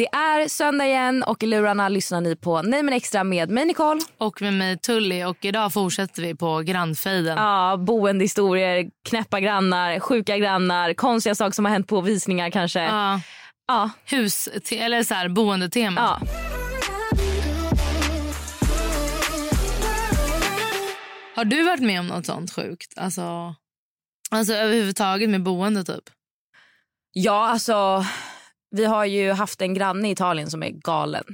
Det är söndag igen och i lurarna lyssnar ni på Nej men extra med mig Nicole. Och med mig Tully och idag fortsätter vi på grannfejden. Ja, boendehistorier, knäppa grannar, sjuka grannar, konstiga saker som har hänt på visningar kanske. Ja. Ja. Hus, eller så här, boendetema. Ja. Har du varit med om något sånt sjukt? Alltså, alltså överhuvudtaget med boende typ? ja, alltså vi har ju haft en granne i Italien som är galen.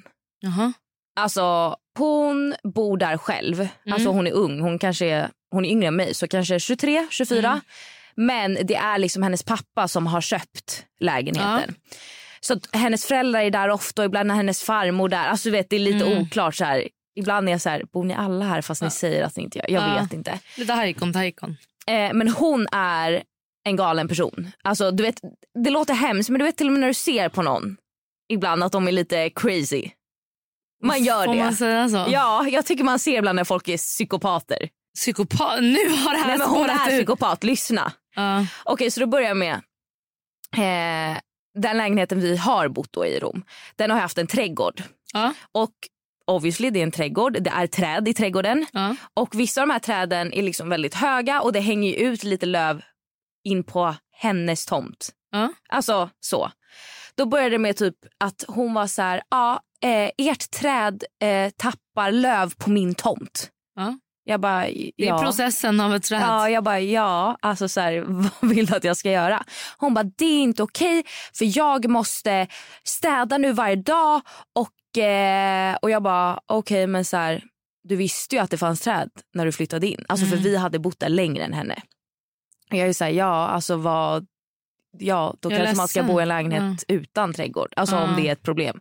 Jaha. Alltså hon bor där själv. Alltså hon är ung. Hon kanske är, hon är yngre än mig så kanske 23, 24. Men det är liksom hennes pappa som har köpt lägenheten. Så att hennes föräldrar är där ofta och ibland är hennes farmor där. Alltså du vet det är lite oklart så här. Ibland är jag så här, bor ni alla här fast ni säger att ni inte gör? Jag Ja. vet inte. Lite hajkon tajkon. Eh, men hon är en galen person. Alltså du vet, det låter hemskt men du vet till och med när du ser på någon ibland att de är lite crazy. Man gör Får det. man säga så? Ja, jag tycker man ser ibland när folk är psykopater. Psykopat. Nu har det här Nej, men hon är psykopat, lyssna. Ja. Okej, så då börjar jag med eh, den lägenheten vi har bott i Rom. Den har haft en trädgård. Ja. Och obviously det är en trädgård, det är träd i trädgården. Ja. Och vissa av de här träden är liksom väldigt höga och det hänger ut lite löv in på hennes tomt. Ja. Alltså så. Då började det med typ att hon var så här, ja, eh, ert träd eh, tappar löv på min tomt. Ja. Jag bara, Det är ja. processen av ett träd. Ja, jag bara ja, alltså så här, vad vill du att jag ska göra? Hon bara det är inte okej för jag måste städa nu varje dag och, eh, och jag bara okej men så här, du visste ju att det fanns träd när du flyttade in. Alltså Mm. för vi hade bott där längre än henne. Jag är så här, ja alltså vad, ja då Jag kanske man ska bo i en lägenhet utan trädgård. Alltså Ja. om det är ett problem.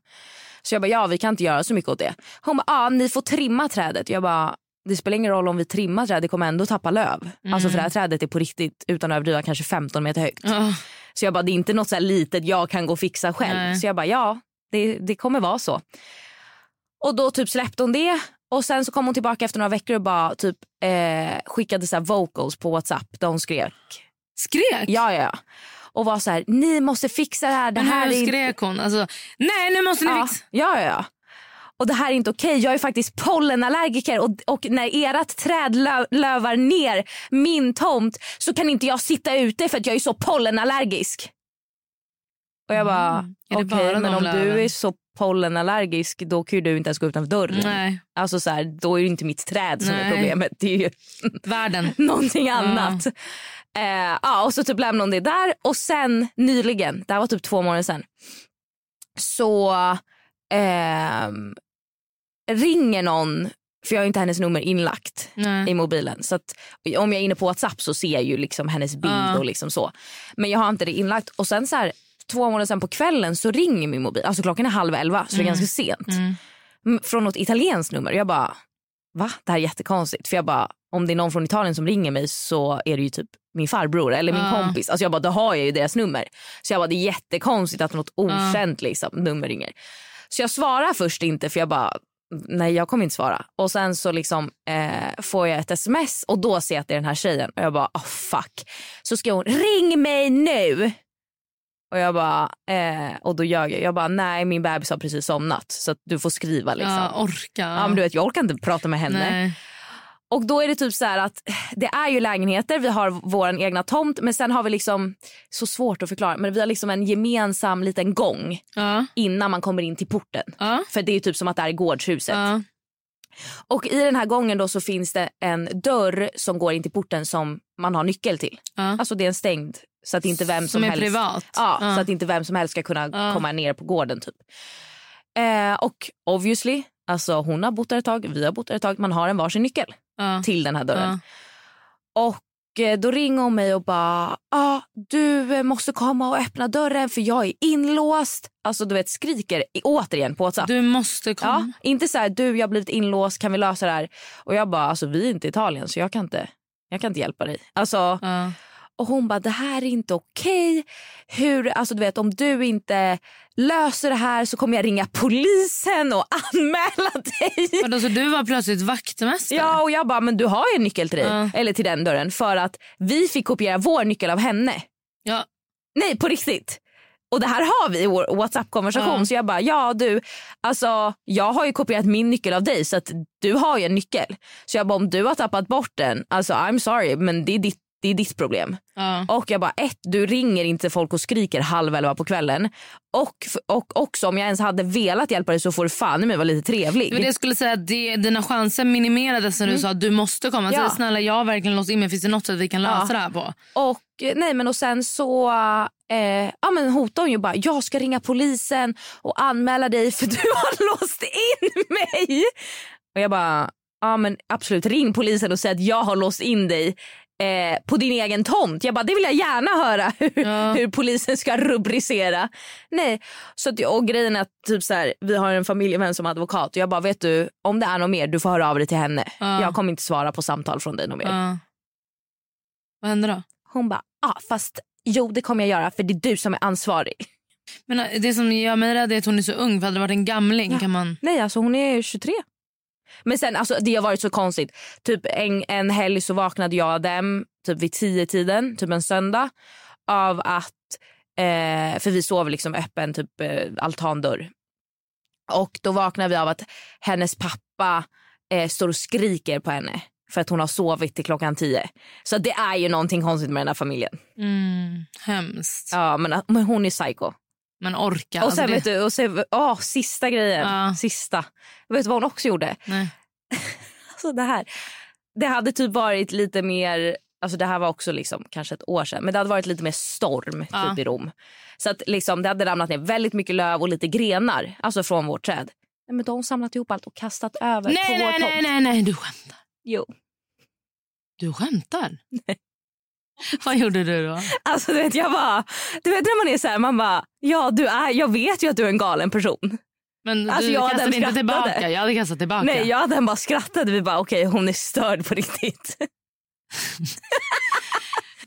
Så jag bara ja vi kan inte göra så mycket åt det. Hon bara ja ni får trimma trädet. Jag bara det spelar ingen roll om vi trimmar trädet, det kommer ändå tappa löv. Alltså för det här trädet är på riktigt, utan att överdriva, kanske 15 meter högt. Ja. Så jag bara, det är inte något så här litet jag kan gå och fixa själv. Nej. Så jag bara, ja, det, det kommer vara så. Och då typ släppte hon det. Och sen så kom hon tillbaka efter några veckor och bara typ eh, skickade så vocals på Whatsapp där hon skrek. Skrek? Ja, ja, ja. Och var så här, ni måste fixa det här. Det Men här hur är skrek hon? Alltså, nej nu måste ni Ja, fixa. ja, ja, ja. Och det här är inte okej. Jag är faktiskt pollenallergiker och, och när ert träd lö, lövar ner min tomt så kan inte jag sitta ute för att jag är så pollenallergisk. Och jag bara, Mm. Okej bara men om löven? du är så pollenallergisk då kan ju du inte ens gå utanför dörren. Nej, Alltså så här, då är det inte mitt träd som är Nej. problemet. Det är ju världen. någonting annat. Eh, ja, och så typ lämnade hon det där och sen nyligen, det här var typ två månader sedan, så ehm, ringer någon, för jag har inte hennes nummer inlagt Nej. i mobilen. Så om jag är inne på Whatsapp så ser jag ju liksom hennes bild Ja. och liksom så. Men jag har inte det inlagt. Och sen så här, två månader sen på kvällen så ringer min mobil. Alltså klockan är halv elva så det är ganska sent. Mm. Mm, Från något italienskt nummer. Jag bara, va? Det här är jättekonstigt. För jag bara, om det är någon från Italien som ringer mig så är det ju typ min farbror eller min Ja. kompis. Alltså jag bara, då har jag ju deras nummer. Så jag bara, det är jättekonstigt att något okänt liksom, nummer ringer. Så jag svarar först inte för jag bara, nej jag kommer inte svara. Och sen så liksom eh, får jag ett sms och då ser jag att det är den här tjejen. Och jag bara, oh fuck. Så skriver hon, ring mig nu. Och jag bara, eh, och då ljög jag. Jag bara, nej min bebis har precis somnat så du får skriva liksom. Ja, orka. Ja, men du vet, jag orkar inte prata med henne. Nej. Och då är det typ så att det är ju lägenheter, vi har vår egna tomt men sen har vi liksom, så svårt att förklara, men vi har liksom en gemensam liten gång Ja. innan man kommer in till porten. Ja. För det är typ som att det är gårdshuset. Ja. Och i den här gången då så finns det en dörr som går in till porten som man har nyckel till. Alltså det är en stängd så att inte vem som, Som är helst privat. Ja, Ja. så att inte vem som helst ska kunna Ja. komma ner på gården typ. Eh, och obviously, alltså hon har bott där ett tag, vi har bott där ett tag, man har en varsin nyckel Ja. till den här dörren. Ja. Och eh, då ringer hon mig och bara, ah, du eh, måste komma och öppna dörren för jag är inlåst. Alltså du vet skriker återigen på WhatsApp. Du måste Ja, komma. inte så här, du jag har blivit inlåst, kan vi lösa det här? Och jag bara, alltså vi är inte i Italien så jag kan inte, jag kan inte hjälpa dig. Alltså, Ja. Och hon bara, det här är inte okej. Hur, alltså du vet om du inte löser det här så kommer jag ringa polisen och anmäla dig. Så du var plötsligt vaktmästare? Ja och jag bara, men du har ju en nyckel till dig, Ja. eller till den dörren för att vi fick kopiera vår nyckel av henne. Ja. Nej på riktigt. Och det här har vi i vår WhatsApp-konversation. Ja. Så jag bara, ja du, alltså jag har ju kopierat min nyckel av dig så att du har ju en nyckel. Så jag bara, om du har tappat bort den, alltså I'm sorry men det är ditt, det är ditt problem. Ja. Och jag bara, ett, du ringer inte folk och skriker halv elva på kvällen. Och, och också om jag ens hade velat hjälpa dig så får du fan i mig vara lite trevlig. Var det skulle säga, att det, dina chanser minimerades när du sa att du måste komma. Mm. Ja. Så snälla jag har verkligen låst in mig. Finns det något sätt vi kan lösa Ja. det här på? Och eh, nej men och sen så eh, ja, men hotade hon ju bara jag ska ringa polisen och anmäla dig för du har låst in mig. Och jag bara ja men absolut ring polisen och säg att jag har låst in dig eh, på din egen tomt. Jag bara det vill jag gärna höra hur, Ja. hur polisen ska rubricera. Nej, så att, och grejen är att typ så här, vi har en familjevän som är advokat och jag bara vet du om det är något mer du får höra av dig till henne. Ja. Jag kommer inte svara på samtal från dig något mer. Ja. Vad hände då? Hon bara, ah, fast jo det kommer jag göra för det är du som är ansvarig. Men äh, det som gör mig rädd är att hon är så ung. För hade det varit en gamling kan man... Nej alltså hon är 23. Men sen alltså det har varit så konstigt. Typ en, en helg så vaknade jag dem typ vid tio tiden, typ en söndag. Av att, eh, för vi sover liksom öppen typ eh, altandörr. Och då vaknar vi av att hennes pappa eh, står och skriker på henne. För att hon har sovit till klockan tio. Så det är ju någonting konstigt med den här familjen. Mm, hemskt. Ja men, men hon är psycho. Man orkar. Och Alltså, sen det... vet du, och sen, åh, sista grejen. Ja. Sista. Vet du vad hon också gjorde? Nej. Alltså det här. Det hade typ varit lite mer, alltså det här var också liksom kanske ett år sedan, men det hade varit lite mer storm Ja. typ i Rom. Så att liksom det hade ramlat ner väldigt mycket löv och lite grenar, alltså från vårt träd. Nej, men de har samlat ihop allt och kastat över Nej, på vår nej, tomt. nej, nej, nej, du skämtar. Jo. Du skämtar? Vad gjorde du då? Alltså du vet jag bara, du vet när man är så här, man bara, ja du är, jag vet ju att du är en galen person. Men Alltså, du jag kastade inte skrattade. tillbaka. Jag hade kastat tillbaka. Nej jag hade bara skrattade, vi bara okej hon är störd på riktigt.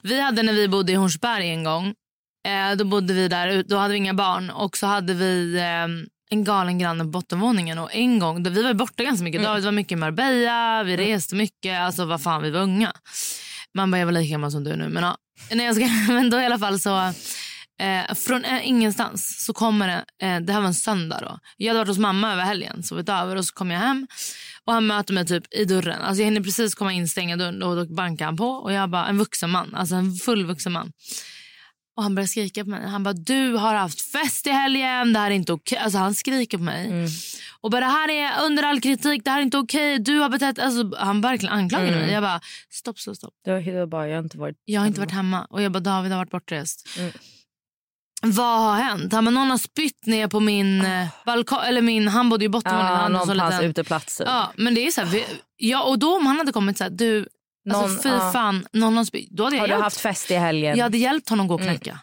Vi hade när vi bodde i Hornsberg en gång. Eh, då bodde vi där, då hade vi inga barn och så hade vi eh, en galen granne på bottenvåningen. Och en gång, då, vi var borta ganska mycket. David var mycket i Marbella, vi reste mycket. Alltså vad fan, vi var unga. Man bara, jag var lika gammal som du nu. Men, ja, nej, jag ska, men då i alla fall så, eh, från eh, ingenstans så kommer det, eh, det här var en söndag då. Jag hade varit hos mamma över helgen, sovit över och så kom jag hem. Och han möter mig typ i dörren. Alltså jag hinner precis komma in, stänga dörren och då bankar han på. Och jag bara, en vuxen man, alltså en full vuxen man. Och han börjar skrika på mig. Han bara, du har haft fest i helgen, det här är inte okej. Alltså han skriker på mig. Mm. Och bara, det här är under all kritik, det här är inte okej. Du har betett... Alltså, han verkligen anklagade mig. Jag bara, stopp, stopp, stopp. Det var bara, jag har inte varit Jag har inte varit hemma. Och jag bara, David har varit bortrest. Mm. Vad har hänt? Han bara, någon har spytt ner på min uh. balkong. Eller min, han bodde ju i bottenvåningen. Så någon liten- uteplatser. Ja, men det är så här, vi, ja, och då om han hade kommit så här, du, Någon- alltså fy ja. fan, någon har spytt. Då hade jag Har du hjälpt. haft fest i helgen? Jag hade hjälpt honom gå och knäcka.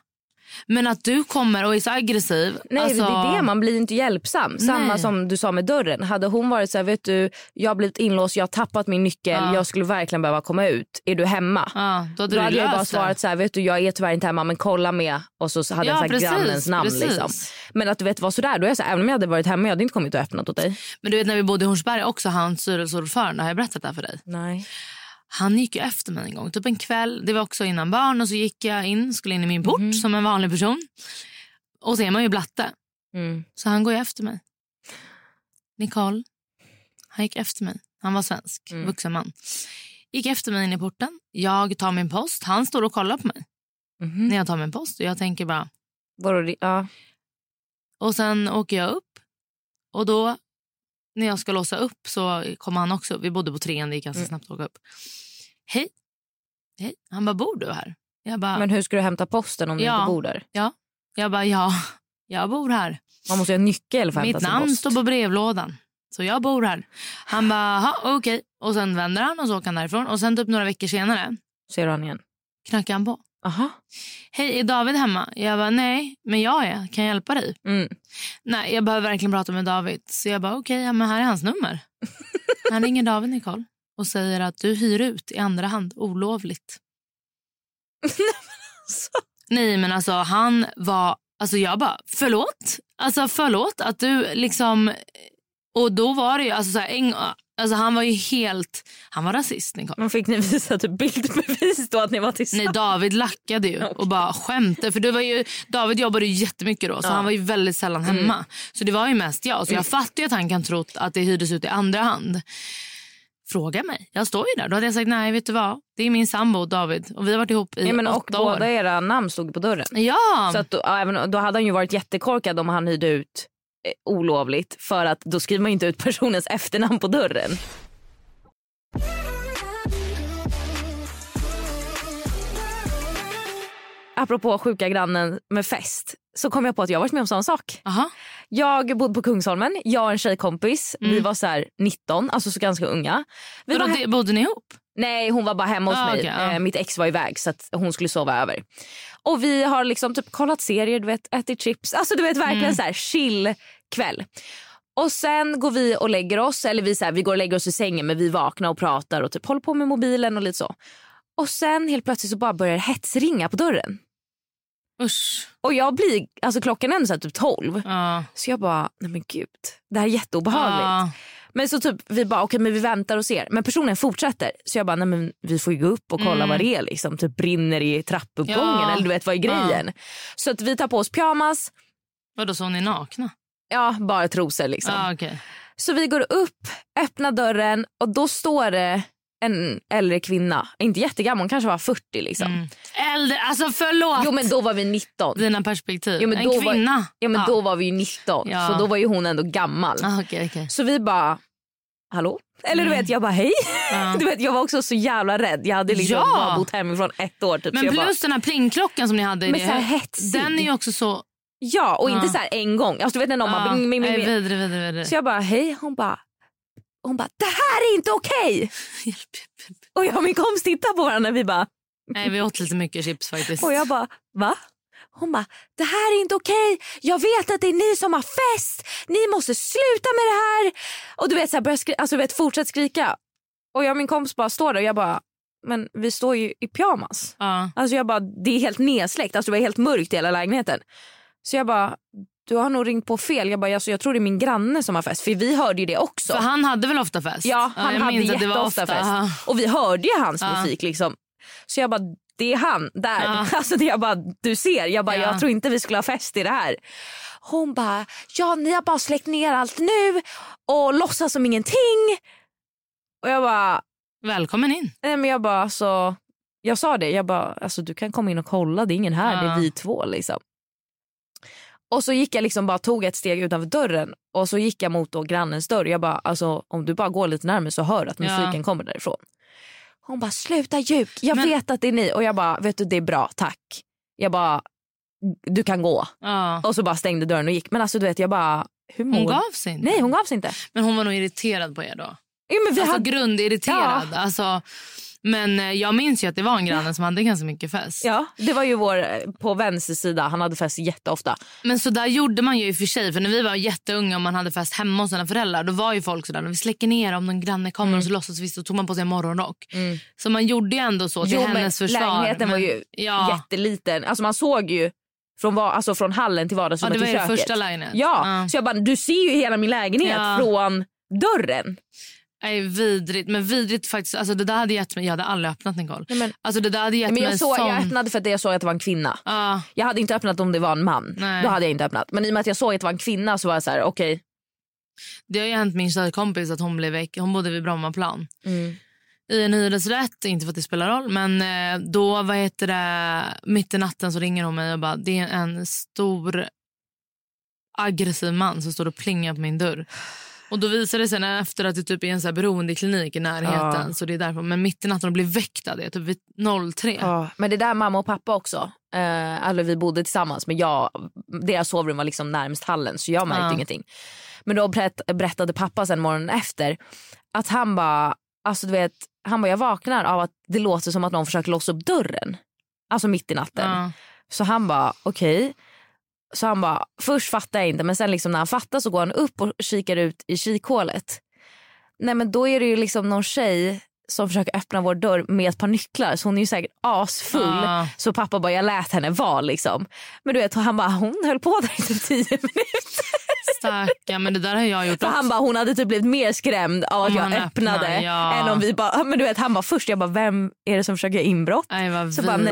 Men att du kommer och är så aggressiv. Nej alltså, det är det, man blir inte hjälpsam. Samma Nej. som du sa med dörren. Hade hon varit så här, vet du, jag har blivit inlåst, jag har tappat min nyckel, Ja. jag skulle verkligen behöva komma ut. Är du hemma? Ja, då hade Då du hade jag bara svarat så här, vet du jag är tyvärr inte hemma men kolla med och så hade Ja, jag sagt precis, grannens namn. precis. Liksom. Men att du vet vara sådär, då är jag så här, även om jag hade varit hemma jag hade inte kommit och öppnat åt dig. Men du vet när vi bodde i Hornsberg också, han styrelseordförande, har jag berättat det här för dig? Nej. Han gick ju efter mig en gång, typ en kväll. Det var också innan barn och så gick jag in, skulle in i min port Mhm. som en vanlig person. Och så är man ju blatte. Mm. Så han går efter mig. Nicole, han gick efter mig. Han var svensk, Mm. vuxen man. Gick efter mig in i porten. Jag tar min post. Han står och kollar på mig Mhm. när jag tar min post. Och jag tänker bara... Vadå, det- ja. Och sen åker jag upp. Och då när jag ska låsa upp så kommer han också. Vi bodde på trean, det gick ganska Mm. snabbt att åka upp. Hej. Hej. Han bara, bor du här? Jag bara, Men hur ska du hämta posten om du Ja. inte bor där? jag bara ja, jag bor här. Man måste ju ha nyckel för att hämta Mitt namn post. står på brevlådan. Så jag bor här. Han bara, "Ha, okej. Och sen vänder han och så åker han därifrån. Och sen typ några veckor senare Ser du han igen? knackar han på. Aha. Hej, är David hemma? Jag bara, nej, men jag är. Kan jag hjälpa dig? Mm. Nej, jag behöver verkligen prata med David. Så jag bara, okej, ja, men här är hans nummer. Han ringer David, Nicole, och säger att du hyr ut i andra hand olovligt. Nej, men alltså han var... Alltså jag bara, förlåt? Alltså förlåt att du liksom... Och då var det ju, alltså så här, en, alltså han var ju helt... Han var rasist, Nicole. Men fick ni visa typ bildbevis då att ni var Nej, tillsammans? David lackade ju och bara skämtade. För det var ju, David jobbade ju jättemycket då så Ja. han var ju väldigt sällan hemma. Så det var ju mest jag. Så jag fattar ju att han kan trott att det hyrdes ut i andra hand. Fråga mig. Jag står ju där. Då hade jag sagt nej, vet du vad? Det är min sambo David och vi har varit ihop i Ja, men och åtta år. båda era namn stod på dörren. Ja, Så att då, även, då hade han ju varit jättekorkad om han hyrde ut olovligt för att då skriver man inte ut personens efternamn på dörren. Apropå sjuka grannen med fest så kom jag på att jag varit med om samma sak. Aha. Jag bodde på Kungsholmen, jag och en tjejkompis. Vi var så här 19, alltså så ganska unga. Vi var he- bodde ni ihop? Nej hon var bara hemma hos Ah, mig. okej, ja. eh, mitt ex var iväg så att hon skulle sova över. Och vi har liksom typ kollat serier, du vet, ätit chips. Alltså du vet verkligen Mm. så här chill kväll. Och sen går vi och lägger oss, eller vi, så här, vi går och lägger oss i sängen men vi vaknar och pratar och typ håller på med mobilen och lite så. Och sen helt plötsligt så bara börjar det hetsringa på dörren. Usch. Och jag blir, alltså klockan är ändå så typ 12. Ja. Så jag bara, nej men gud, det här är jätteobehagligt. Ja. Men så typ vi bara okej men vi väntar och ser. Men personen fortsätter. Så jag bara nej men vi får gå upp och kolla Mm. vad det är liksom. Typ brinner i trappuppgången Ja. eller du vet vad är grejen. Så att vi tar på oss pyjamas. Vadå, så ni nakna? Ja bara trosor liksom. Ja, okej. Så vi går upp, öppnar dörren och då står det en äldre kvinna. Inte jättegammal, hon kanske var 40 liksom. Mm. Äldre, alltså förlåt. Jo men då var vi 19. Dina perspektiv. Jo, men en då var- kvinna. Ja men Ja. då var vi ju 19 Ja. så då var ju hon ändå gammal. Ah, okej, okej. Så vi bara, hallå? Eller du Mm. vet jag bara hej. Ja. Du vet, jag var också så jävla rädd. Jag hade liksom Ja. bara bott hemifrån ett år. Typ, Men plus den här plingklockan som ni hade. Men det- så här hetsig. Den är ju också så... ja, och inte så här en gång. Alltså, du vet när någon bara bing, bing, bing, bing. vidare, vidare, vidare. Så jag bara hej. Hon bara, hon bara det här är inte okej. Hjälp, hjälp. Och jag och min kompis tittar på varandra. Vi bara, Nej, vi åt lite mycket chips faktiskt. och jag bara va? Hon bara, det här är inte okej. Jag vet att det är ni som har fest. Ni måste sluta med det här. Och du vet, så här, skri- alltså, du vet fortsätt skrika. Och jag och min kompis bara står där och jag bara, men vi står ju i pyjamas. Ja. Alltså jag bara, det är helt nedsläckt, alltså det var helt mörkt i hela lägenheten. Så jag bara, du har nog ringt på fel. Jag bara, alltså jag tror det är min granne som har fest. För vi hörde ju det också. För han hade väl ofta fest? Ja, han jag hade det jätteofta ofta. fest. Och vi hörde ju hans Ja. musik liksom. Så jag bara, det är han där. Ja. Alltså det jag bara, du ser. Jag bara, Ja. jag tror inte vi skulle ha fest i det här. Hon bara, ja ni har bara släckt ner allt nu och låtsas som ingenting. Och jag bara, Välkommen in. Nej men jag bara alltså, jag sa det, jag bara alltså du kan komma in och kolla, det är ingen här, det Ja. är vi två liksom. Och så gick jag liksom bara tog ett steg utanför dörren och så gick jag mot då grannens dörr. Jag bara alltså om du bara går lite närmare så hör du att Ja. musiken kommer därifrån. Hon bara sluta ljug, jag Men- vet att det är ni och jag bara vet du det är bra tack. Jag bara du kan gå Ja. och så bara stängde dörren och gick men alltså du vet jag bara hur mår Hon gav sig inte. Nej hon gav sig inte. Men hon var nog irriterad på er då. Jo, men vi Alltså hade... grundirriterad. Alltså, men eh, jag minns ju att det var en granne som hade ganska mycket fest. Ja, det var ju vår eh, på vänster sida. Han hade fest jätteofta. Men så där gjorde man ju i och för sig. För när vi var jätteunga och man hade fest hemma hos sina föräldrar. Då var ju folk sådär, vi släcker ner om någon granne kommer Mm. och så låtsas vi så tog man på sig en morgonrock. Så man gjorde ju ändå så till Jo, men hennes försvar. lägenheten var Men- ju ja, jätteliten. Alltså man såg ju från, va- alltså från hallen till ja, vardagsrummet det var till köket. första lägenhet. Ja, så jag bara du ser ju hela min lägenhet Ja. från dörren. Nej, vidrigt. Men vidrigt faktiskt. Alltså, det där hade gett mig, jag hade aldrig öppnat Nicole. Nej, men- Alltså, det där hade gett Men mig jag, såg, sån... jag öppnade för att jag såg att det var en kvinna. Ja, Jag hade inte öppnat om det var en man. Nej. Då hade jag inte öppnat. Men i och med att jag såg att det var en kvinna så var jag så här: okej. det har ju hänt min tjejkompis att hon blev väck. Hon bodde vid Brommaplan. Mm. i en hyresrätt, inte för att det spelar roll. Men eh, då, vad heter det, mitt i natten så ringer hon mig och bara, det är en stor aggressiv man som står och plingar på min dörr. Och då visade det sig efter att det typ är en så här beroendeklinik i närheten. Ja. Så det är därför. Men mitt i natten och blir väckt av det, typ vid 03. Ja, men det där mamma och pappa också. Eh, alltså vi bodde tillsammans men jag, deras sovrum var liksom närmst hallen så jag märkte Ja. ingenting. Men då berätt, berättade pappa sen morgonen efter att han bara, alltså du vet, han bara jag vaknar av att det låter som att någon försöker låsa upp dörren. Alltså mitt i natten. Ja. Så han bara okej. Så han bara, först fattar jag inte men sen liksom när han fattar så går han upp och kikar ut i kikhålet. Nej men då är det ju liksom någon tjej som försöker öppna vår dörr med ett par nycklar så hon är ju säkert asfull. Ja. Så pappa bara jag lät henne vara liksom. Men du vet han bara hon höll på där i typ tio minuter. Stackarn, men det där har jag gjort För också. han bara hon hade typ blivit mer skrämd av att Om jag öppnade öppnar, ja. än om vi bara, men du vet han bara först jag bara vem är det som försöker inbrott? Nej, vad Så bara, nej.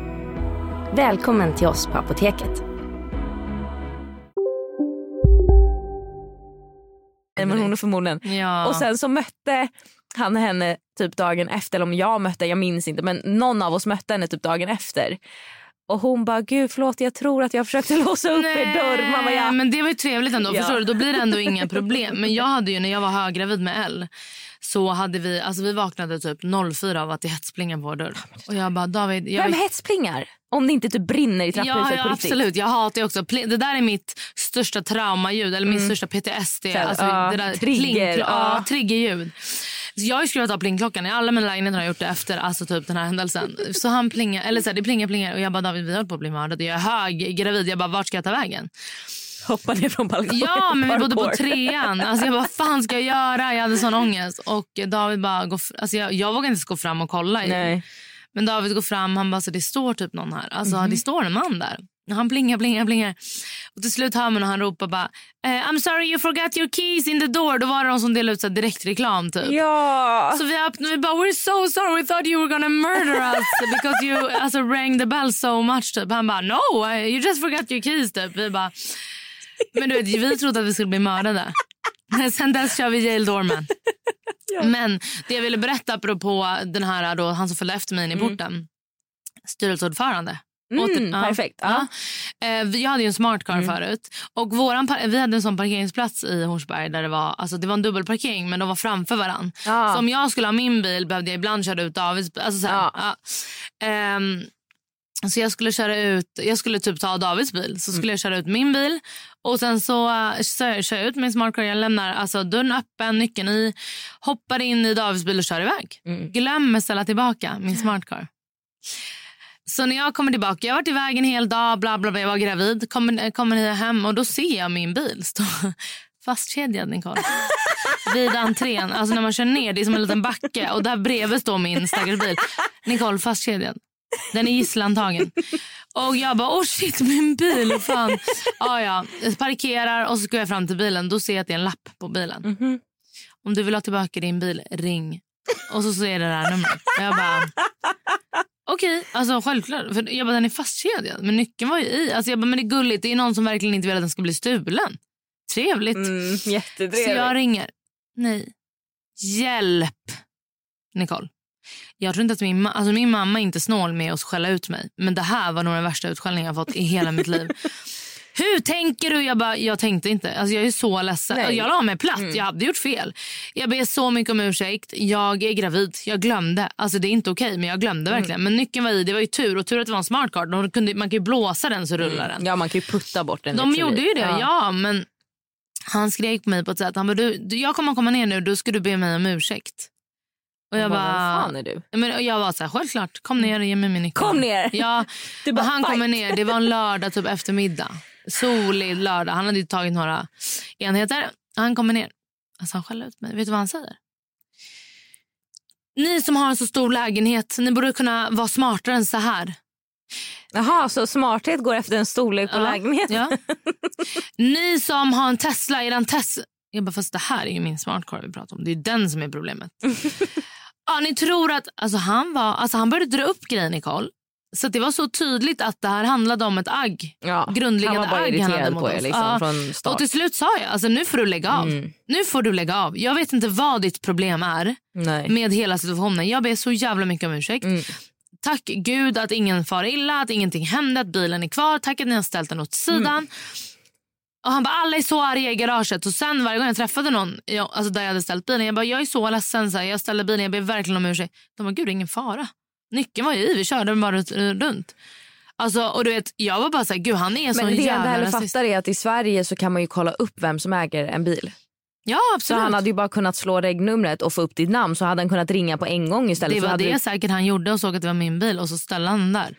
Välkommen till oss på Apoteket. Nej, men hon är förmodligen Ja. Och sen så mötte han henne typ dagen efter, eller om jag mötte, jag minns inte men någon av oss mötte henne typ dagen efter. Och hon bara gud förlåt jag tror att jag försökte låsa upp er dörr. Mamma, ja. Men det var ju trevligt ändå. Ja. Förstår du? Då blir det ändå inga problem. Men jag hade ju när jag var höggravid med Elle så hade vi, alltså vi vaknade typ 04 av att det hetsplingar på vår dörr. Och jag bara David, jag Vem hetsplingar? Om det inte typ brinner i trapphuset Ja, ja absolut. Jag hatar ju också. Det där är mitt största traumaljud, eller min största PTSD. Mm. Här, Alltså, ja, det där trigger, ja. ja, triggerljud. Så jag har ju skruvat av plingklockan. I alla mina lägenheter har jag gjort det efter alltså, typ, den här händelsen. Så han plingar, eller så här, det plingar plingar och jag bara David vi håller på att bli mördade. Jag är hög, gravid. Jag bara vart ska jag ta vägen? Hoppa ner från balkongen. Ja, men vi bodde på trean. Alltså jag bara, vad fan ska jag göra? Jag hade sån ångest. Och David bara, gå alltså jag, jag vågade inte ens gå fram och kolla. Nej. Men David går fram han bara, så det står typ någon här. Alltså det står en man där. Han plingar, plingar, plingar. Och till slut hör man och han ropar bara eh, I'm sorry you forgot your keys in the door. Då var det de som delade ut så direktreklam typ. Ja. Så vi öppnade vi bara we're so sorry we thought you were gonna murder us because you alltså, rang the bell so much. Typ. Han bara no you just forgot your keys. Typ. Vi bara men du vet vi trodde att vi skulle bli mördade. Sen dess kör vi Yale Dorman. Men det jag ville berätta apropå den här då, han som följde efter mig in i porten. Styrelseordförande. Mm, Åter- ja. perfekt. Ja. Ja. Eh, vi- Jag hade ju en smart car förut. Och våran, vi hade en sån parkeringsplats i Hornsberg där det var, alltså det var en dubbelparkering men de var framför varann. Ja. Så om jag skulle ha min bil behövde jag ibland köra ut Davids bil. Alltså så, Ja. ja. Ehm, så jag skulle köra ut, jag skulle typ ta Davids bil. Så skulle jag köra ut min bil och sen så uh, kör kör jag ut min smart car. Jag lämnar alltså, dörren öppen, nyckeln i, hoppar in i Davids bil och kör iväg. Mm. Glömmer ställa tillbaka min smart car. Så när jag kommer tillbaka, jag har varit iväg en hel dag, bla bla bla, jag var gravid, kommer, kommer hem och då ser jag min bil stå fastkedjad Nicole. Vid entrén, alltså när man kör ner, det är som en liten backe och där bredvid står min stackars bil. Nicole fastkedjad. Den är gisslantagen. Och jag bara, oh shit min bil, fan. Ja, ja. Jag parkerar och så går jag fram till bilen, då ser jag att det är en lapp på bilen. Mhm. Om du vill ha tillbaka din bil, ring. Och så ser det där numret. Och jag bara, okej, alltså självklart. För jag bara, den är fastkedjad. Men nyckeln var ju i. Alltså jag bara, men det är gulligt. Det är någon som verkligen inte vill att den ska bli stulen. Trevligt. Mm, Så jag ringer. Nej. Hjälp, Nicole. Jag tror inte att min, ma- alltså min mamma är inte snål med att skälla ut mig. Men det här var nog den värsta utskällningen jag fått i hela mitt liv. Hur tänker du? Jag bara, jag tänkte inte. Alltså, jag är så ledsen. Nej. Jag la mig platt. Jag hade gjort fel. Jag ber så mycket om ursäkt. Jag är gravid. Jag glömde. Alltså det är inte okej men jag glömde verkligen. Men nyckeln var i. Det var ju tur. Och tur att det var en smart card. De kunde, man kan ju blåsa den så rullar den. Ja man kan ju putta bort den. De lite gjorde ju det, lite. ja. men han skrek på mig på ett sätt. Han bara, du, du, jag kommer komma ner nu, då ska du be mig om ursäkt. Och jag bara, bara, fan är du? men jag var så här, självklart, kom ner och ge mig min nyckel. Kom ner. Ja, Du bara, han kommer fight. ner, det var en lördag typ eftermiddag. Solig lördag, han hade tagit några enheter. Han kommer ner, alltså han skäller ut mig. Vet du vad han säger? Ni som har en så stor lägenhet, ni borde kunna vara smartare än så här. Jaha, så smarthet går efter en storlek på Ja, lägenheten? Ja. Ni som har en Tesla, er Tesla... Jag bara, fast det här är ju min smart car vi pratar om. Det är den som är problemet. ja, ni tror att... Alltså han, var, alltså han började dra upp grejen, Nicole. Så det var så tydligt att det här handlade om ett agg. Ja, Grundläggande han var bara agg han hade mot på er liksom, Ja. från start. Och till slut sa jag, alltså nu får du lägga av. Mm. Nu får du lägga av. Jag vet inte vad ditt problem är Nej. med hela situationen. Jag ber så jävla mycket om ursäkt. Mm. Tack gud att ingen far illa, att ingenting hände, att bilen är kvar. Tack att ni har ställt den åt sidan. Mm. Och han bara, alla är så arga i garaget. Och sen varje gång jag träffade någon jag, alltså där jag hade ställt bilen, jag bara, jag är så ledsen. Så här, jag ställde bilen, jag ber verkligen om ursäkt. De bara, gud det är ingen fara. Nyckeln var ju i, vi körde bara runt. Alltså, och du vet, jag var bara så här, gud han är en sån Men det jag jävla fattar är att i Sverige så kan man ju kolla upp vem som äger en bil. Ja Så absolut. han hade ju bara kunnat slå regnumret och få upp ditt namn så hade han kunnat ringa på en gång istället. det så var det du, säkert han gjorde och såg att det var min bil och så ställde han den där.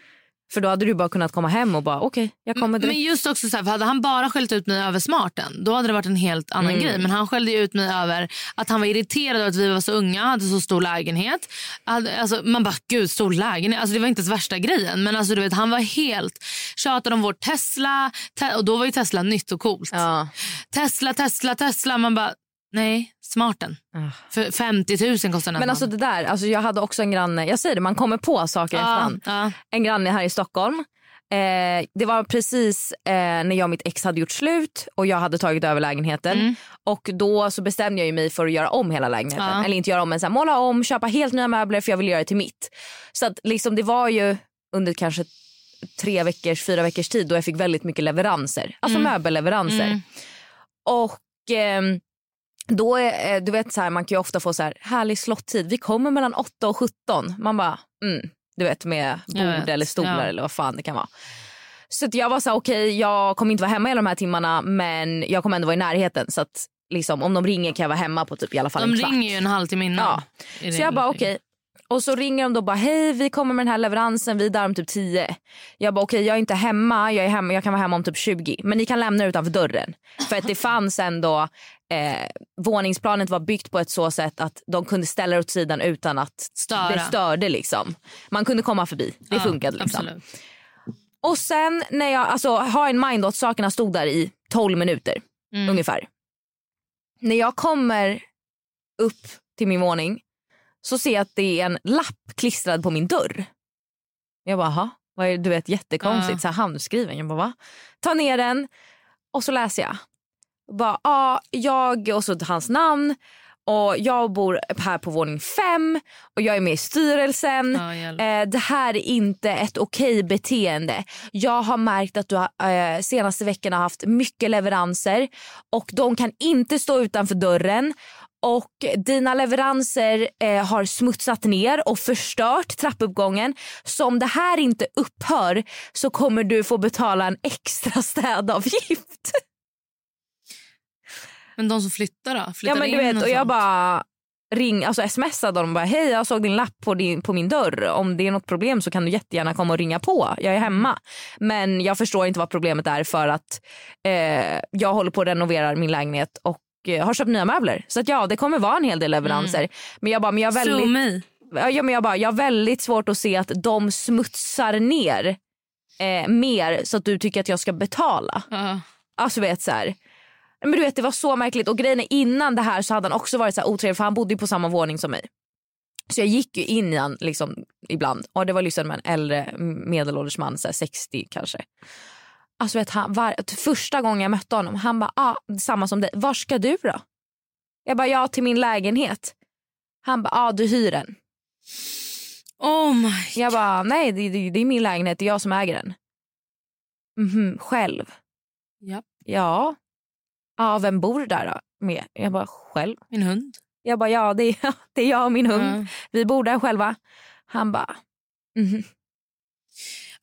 För då hade du bara kunnat komma hem och bara okej jag kommer direkt. Men just också så här, för hade han bara skällt ut mig över smarten då hade det varit en helt annan Mm. grej. Men han skällde ut mig över att han var irriterad över att vi var så unga, hade så stor lägenhet. Alltså, man bara, gud stor lägenhet. Alltså, det var inte ens värsta grejen. Men alltså, du vet, han var helt tjatade om vår Tesla. Te- och då var ju Tesla nytt och coolt. Ja. Tesla, Tesla, Tesla. Man bara, nej, smarten. Ah. För 50 000 kostar den. Men alltså det där, alltså jag hade också en granne, jag säger det man kommer på saker ja, efterhand. ja. En granne här i Stockholm. Eh, det var precis eh, när jag och mitt ex hade gjort slut och jag hade tagit över lägenheten. Mm. Och då så bestämde jag mig för att göra om hela lägenheten. Ja. Eller inte göra om men så här, måla om, köpa helt nya möbler för jag vill göra det till mitt. Så att liksom det var ju under kanske tre veckors, fyra veckors tid då jag fick väldigt mycket leveranser. Alltså Mm. möbelleveranser. Mm. Och ehm, då är, eh, du vet så här, man kan ju ofta få så här härlig slottid. Vi kommer mellan 8 och 17. Man bara, mm, du vet med bord vet, eller stolar ja. eller vad fan det kan vara. Så att jag var så här, okej jag kommer inte vara hemma hela de här timmarna men jag kommer ändå vara i närheten. Så att liksom, om de ringer kan jag vara hemma på typ i alla fall De en kvart. ringer ju en halvtimme innan. Ja. i Så jag bara okej. Och så ringer de då bara hej vi kommer med den här leveransen vi är där om typ 10. Jag bara okej jag är inte hemma jag, är hemma, jag kan vara hemma om typ 20 men ni kan lämna utanför dörren. För att det fanns ändå eh, våningsplanet var byggt på ett så sätt att de kunde ställa det åt sidan utan att Störa. det störde liksom. Man kunde komma förbi, det Ja, funkade liksom. Absolut. Och sen när jag alltså, har en mind att sakerna stod där i 12 minuter Mm. ungefär. När jag kommer upp till min våning så ser jag att det är en lapp klistrad på min dörr. Jag bara, "Jaha, vad är? Du vet jättekonstigt, Ja. så här handskriven. Jag bara, va? Ta ner den och så läser jag. Bara, ja, jag och så hans namn. Och jag bor här på våning fem och jag är med i styrelsen. Ja. Eh, det här är inte ett okej beteende. Jag har märkt att du har, eh, senaste veckorna har haft mycket leveranser och de kan inte stå utanför dörren. Och dina leveranser eh, har smutsat ner och förstört trappuppgången. Så om det här inte upphör så kommer du få betala en extra städavgift. Men de som flyttar då? Flyttar Ja men du vet och jag sånt? bara ring, alltså smsade dem bara hej jag såg din lapp på, din, på min dörr. Om det är något problem så kan du jättegärna komma och ringa på. Jag är hemma. Men jag förstår inte vad problemet är för att eh, jag håller på att renovera min lägenhet och eh, har köpt nya möbler. Så att ja det kommer vara en hel del leveranser. Men jag bara, men jag väldigt, me. ja, men jag bara, jag har väldigt svårt att se att de smutsar ner eh, mer så att du tycker att jag ska betala. Ja. Alltså vet så här. Men du vet det var så märkligt och grejen är innan det här så hade han också varit så här otrevlig för han bodde ju på samma våning som mig. Så jag gick ju in i han liksom ibland och det var liksom en äldre medelålders man, så här 60 kanske. Alltså vet han, var, första gången jag mötte honom han bara ah, samma som dig, var ska du då? Jag bara ja till min lägenhet. Han bara ah, du hyr den. Oh my. Jag bara nej det, det, det är min lägenhet, det är jag som äger den. Mhm, själv. Ja. Ja. Ja, vem bor där då? Med? Jag bara, själv. Min hund. Jag bara, ja det är, det är jag och min hund. Ja. Vi bor där själva. Han bara, mhm.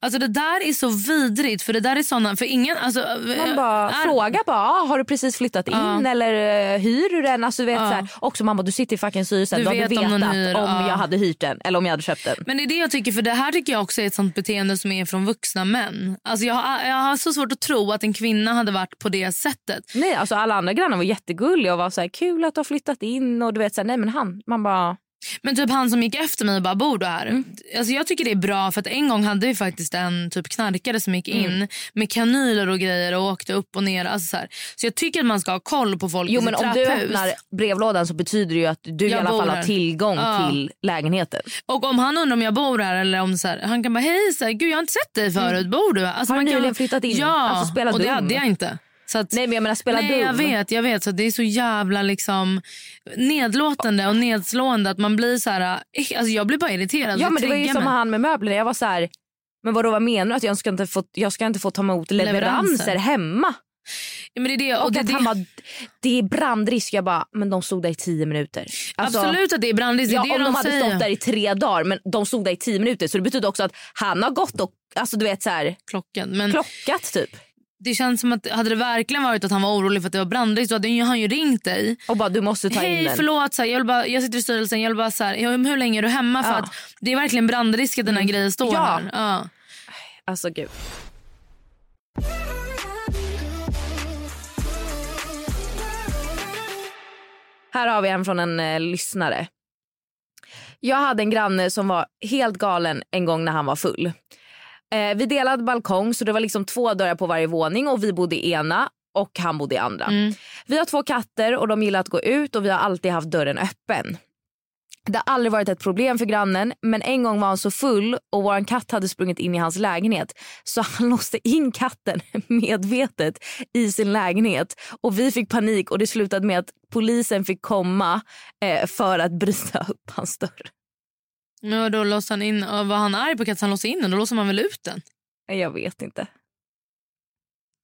Alltså det där är så vidrigt för det där är såna, för ingen, alltså. Man bara är- frågar bara, ah, har du precis flyttat in eller uh, hyr du den? Alltså, du vet, Ja. så här. Också mamma du sitter i fucking styrelsen. Du Du, hade vet om vetat hyr, om ja. jag hade hyrt den eller om jag hade köpt den. Men det är det jag tycker, för det här tycker jag också är ett sånt beteende som är från vuxna män. Alltså jag, har, jag har så svårt att tro att en kvinna hade varit på det sättet. Nej, alltså alla andra grannar var jättegulliga och var så här, kul att du har flyttat in och du vet så här, nej men han, man bara Men typ han som gick efter mig och bara bor du här. Mm. Alltså jag tycker det är bra för att en gång hade vi faktiskt en typ knarkare som gick in Mm. med kanyler och grejer och åkte upp och ner. Alltså så, här. så jag tycker att man ska ha koll på folk Jo i men sitt om du trapphus. öppnar brevlådan så betyder det ju att du i Jag alla bor fall här. har tillgång Ja. till lägenheten. Och om han undrar om jag bor här eller om så här, han kan bara hej så här, gud jag har inte sett dig förut, bor du? Alltså, Mm. Har du man kan- nyligen flyttat in? Ja, Alltså, och det dum. hade jag inte. Så att, Nej men jag menar spela Nej, dum. jag vet, jag vet. Så det är så jävla liksom nedlåtande och nedslående att man blir så här... eh, Alltså jag blir bara irriterad. Ja men det var ju triggar som mig. han med möblerna. Jag var så här, men vadå vad menar du? Att jag ska inte få, jag ska inte få ta emot leveranser, Leveranser. hemma? Ja, men det är det, Och, och det, att det, han bara, det är brandrisk. Jag bara, men de stod där i tio minuter. Alltså, Absolut att det är brandrisk. Ja, det är om de de hade säger. stått där i tre dagar men de stod där i tio minuter så det betyder också att han har gått och alltså, du vet, så här, Klockan. Men klockat typ. Det känns som att hade det verkligen varit att han var orolig för att det var brandrisk då hade han ju ringt dig. Och bara du måste ta in Hej den. förlåt, så här, jag, vill bara, jag sitter i styrelsen. Jag vill bara så här, hur länge är du hemma? För Ja. Mm. att det är verkligen brandrisk att den här grejen står Ja. här. Ja. Alltså gud. Här har vi en från en eh, lyssnare. Jag hade en granne som var helt galen en gång när han var full. Eh, vi delade balkong så det var liksom två dörrar på varje våning och vi bodde i ena och han bodde i andra. Mm. Vi har två katter och de gillar att gå ut och vi har alltid haft dörren öppen. Det har aldrig varit ett problem för grannen men en gång var han så full och vår katt hade sprungit in i hans lägenhet så han låste in katten medvetet i sin lägenhet och vi fick panik och det slutade med att polisen fick komma eh, för att bryta upp hans dörr. Men då låste han in, var han arg på katten han låste in den? Då låser man väl ut den? Jag vet inte.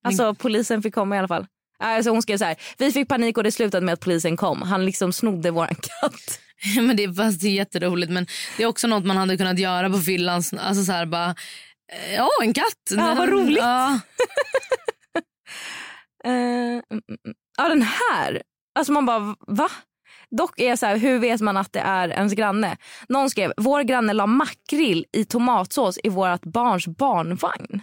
Alltså polisen fick komma i alla fall. Alltså, hon skrev så här, vi fick panik och det slutade med att polisen kom. Han liksom snodde våran katt. men det, fast det är jätteroligt men det är också något man hade kunnat göra på fyllan. Alltså så här bara, eh, ja en katt. Ja, vad roligt. Ja. Mm. ja den här. Alltså man bara va? Dock är så här, hur vet man att det är ens granne? Någon skrev, vår granne la makrill i tomatsås i vårt barns barnvagn.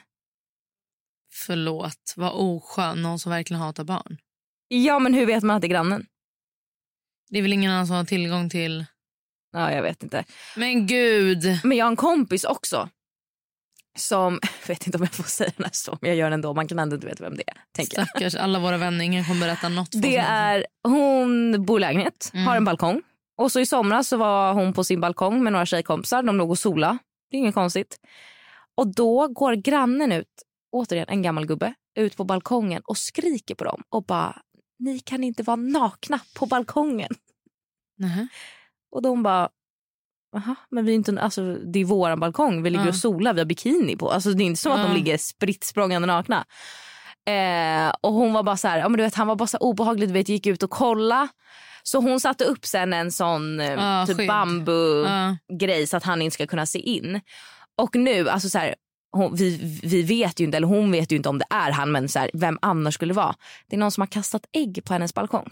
Förlåt, vad oskön. Någon som verkligen hatar barn. Ja men hur vet man att det är grannen? Det är väl ingen annan som har tillgång till... Ja jag vet inte. Men gud. Men jag har en kompis också. Som, vet inte om jag får säga den här så, men jag gör den ändå. Man kan ändå inte veta vem det är. Tänker. Stackars alla våra vänner. Ingen kommer berätta något. Det är, hon bor i lägenhet, Mm. har en balkong. Och så i somras så var hon på sin balkong med några tjejkompisar. De låg och sola. Det är inget konstigt. Och då går grannen ut, återigen en gammal gubbe, ut på balkongen och skriker på dem och bara ni kan inte vara nakna på balkongen. Nähä. Och de bara Aha, men vi är inte, alltså, det är våran balkong, vi ligger och solar, vi har bikini på. Alltså, det är inte som att de ligger spritt språngande nakna. Eh, och hon var bara så här, ja, men du vet, han var bara så obehaglig, du vet, gick ut och kolla. Så hon satte upp sen en sån Ja, typ bambu-grej så att han inte ska kunna se in. Och nu, alltså så här, hon, vi, vi vet ju inte, eller hon vet ju inte om det är han, men så här, vem annars skulle det vara? Det är någon som har kastat ägg på hennes balkong.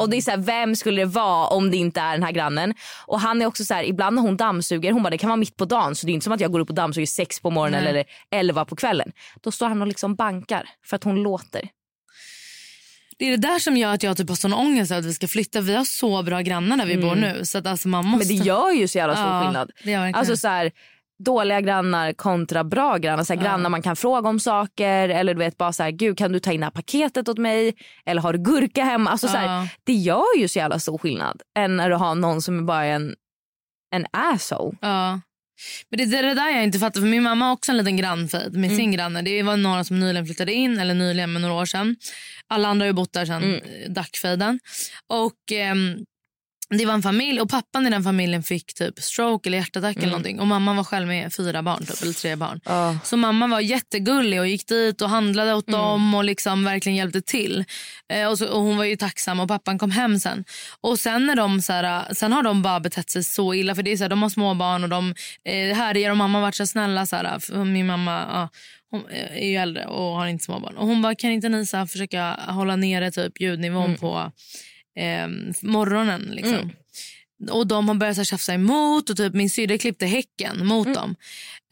Och det är så här, vem skulle det vara om det inte är den här grannen? Och han är också så här, ibland när hon dammsuger, hon bara det kan vara mitt på dagen så det är inte som att jag går upp och dammsuger sex på morgonen Nej. eller elva på kvällen. Då står han och liksom bankar för att hon låter. Det är det där som gör att jag typ har sån ångest att vi ska flytta. Vi har så bra grannar där vi bor nu. Så att alltså man måste... Mm. Men det gör ju så jävla stor Ja, skillnad. det. Alltså så här, dåliga grannar kontra bra grannar. Så här, Ja. Grannar man kan fråga om saker eller du vet bara så här, gud kan du ta in det här paketet åt mig? Eller har du gurka hemma? Alltså, så här, Ja. det gör ju så jävla stor skillnad än när du har någon som är bara en, en asshole. Ja. Men det är det där jag inte fattar. För Min mamma har också en liten grannfejd med sin granne. Det var några som nyligen flyttade in, eller nyligen med några år sedan. Alla andra har ju bott där sedan mm. dackfejden. Och ehm, det var en familj och pappan i den familjen fick typ stroke eller hjärtattack eller någonting. Och mamma var själv med fyra barn typ, eller tre barn. Ja. Så mamma var jättegullig och gick dit och handlade åt dem och liksom verkligen hjälpte till. Eh, och, så, och hon var ju tacksam och pappan kom hem sen. Och sen när de så här, sen har de bara betett sig så illa för det är så här, de har små barn och de eh, härjar och mamma har varit så snälla så här, för min mamma ja, hon är ju äldre och har inte små barn. Och hon bara kan inte ni så här, försöka hålla nere typ ljudnivån på eh, morgonen liksom. Och de har börjat så här tjafsa emot och typ min syrra klippte häcken mot dem.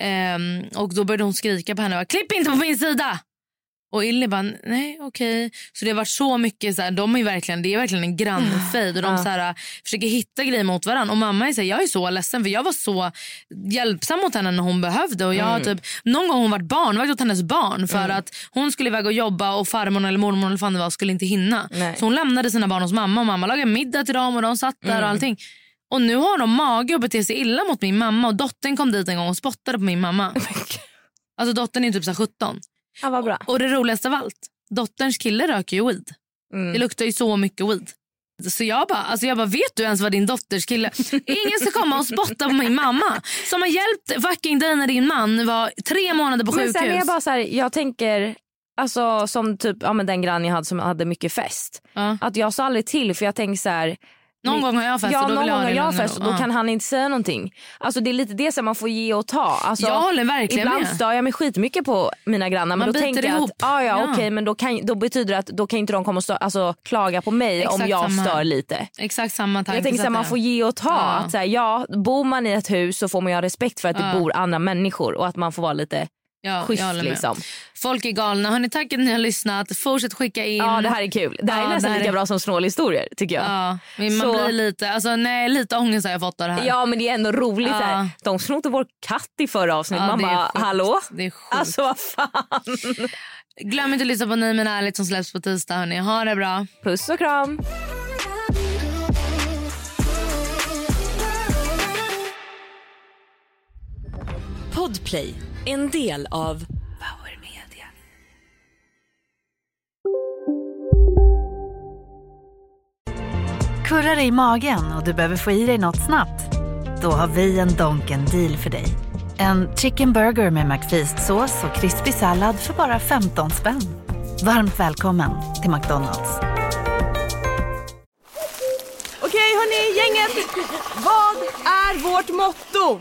Ehm, och då började hon skrika på henne. Klipp inte på min sida! Och Illy bara, nej okej. Så det har varit så mycket, så här, de är verkligen, det är verkligen en grannfejd och de så här, försöker hitta grejer mot varandra. Och mamma är så här, jag är så ledsen för jag var så hjälpsam mot henne när hon behövde. Och jag har typ, någon gång hon varit barnvakt åt hennes barn för att hon skulle iväg och jobba och farmor eller mormor eller fan det var skulle inte hinna. Nej. Så hon lämnade sina barn hos mamma och mamma lagade middag till dem och de satt där och allting. Och nu har de mage att bete sig illa mot min mamma och dottern kom dit en gång och spottade på min mamma. Alltså dottern är typ så här 17. Ja, vad bra. Och det roligaste av allt, dotterns kille röker ju weed. Mm. Det luktar ju så mycket weed. Så jag bara, alltså jag bara, vet du ens vad din dotters kille... Ingen ska komma och spotta på min mamma som har hjälpt fucking dig när din man var tre månader på Men sjukhus. sen jag bara så här, jag tänker, alltså som typ ja, men den grann jag hade som hade mycket fest. Ja. Att jag sa aldrig till för jag tänker så här. Någon gång har jag fest Ja och då någon vill jag ha jag fest och då kan han inte säga någonting. Alltså det är lite det som man får ge och ta. Alltså, Jag håller verkligen Ibland med. stör jag mig skitmycket på mina grannar men Man då tänker jag ihop. att ah, ja, Ja. okej men då, kan, då betyder det att då kan inte de komma och stö- alltså, klaga på mig om Exakt jag samma. stör lite. Exakt samma tanke. Jag tänker så här, man får ge och ta. Ja. Att, så här, ja, bor man i ett hus så får man ju ha respekt för att Ja. det bor andra människor och att man får vara lite ja, schysst. jag håller med. Liksom. Folk är galna. Hörni, tack att ni har lyssnat. Fortsätt skicka in. Ja det här är kul. Det här Ja, är nästan det här lika är- bra som snålhistorier tycker jag. Ja, men man Så- blir lite, alltså, nej, lite ångest har jag fått av det här. Ja men det är ändå roligt. Ja. Här. De snodde vår katt i förra avsnittet. Ja, Man bara sjukt. hallå? Det är sjukt. Alltså vad fan. Glöm inte att lyssna på Ni men ärligt som släpps på tisdag. Hörni. Ha det bra. Puss och kram. Podplay, en del av Power Media. Kurrar i magen och du behöver få i dig något snabbt? Då har vi en Donken deal för dig. En chicken burger med McFeast-sås och krispig sallad för bara 15 spänn. Varmt välkommen till McDonalds. Okej hörni, gänget. Vad är vårt motto?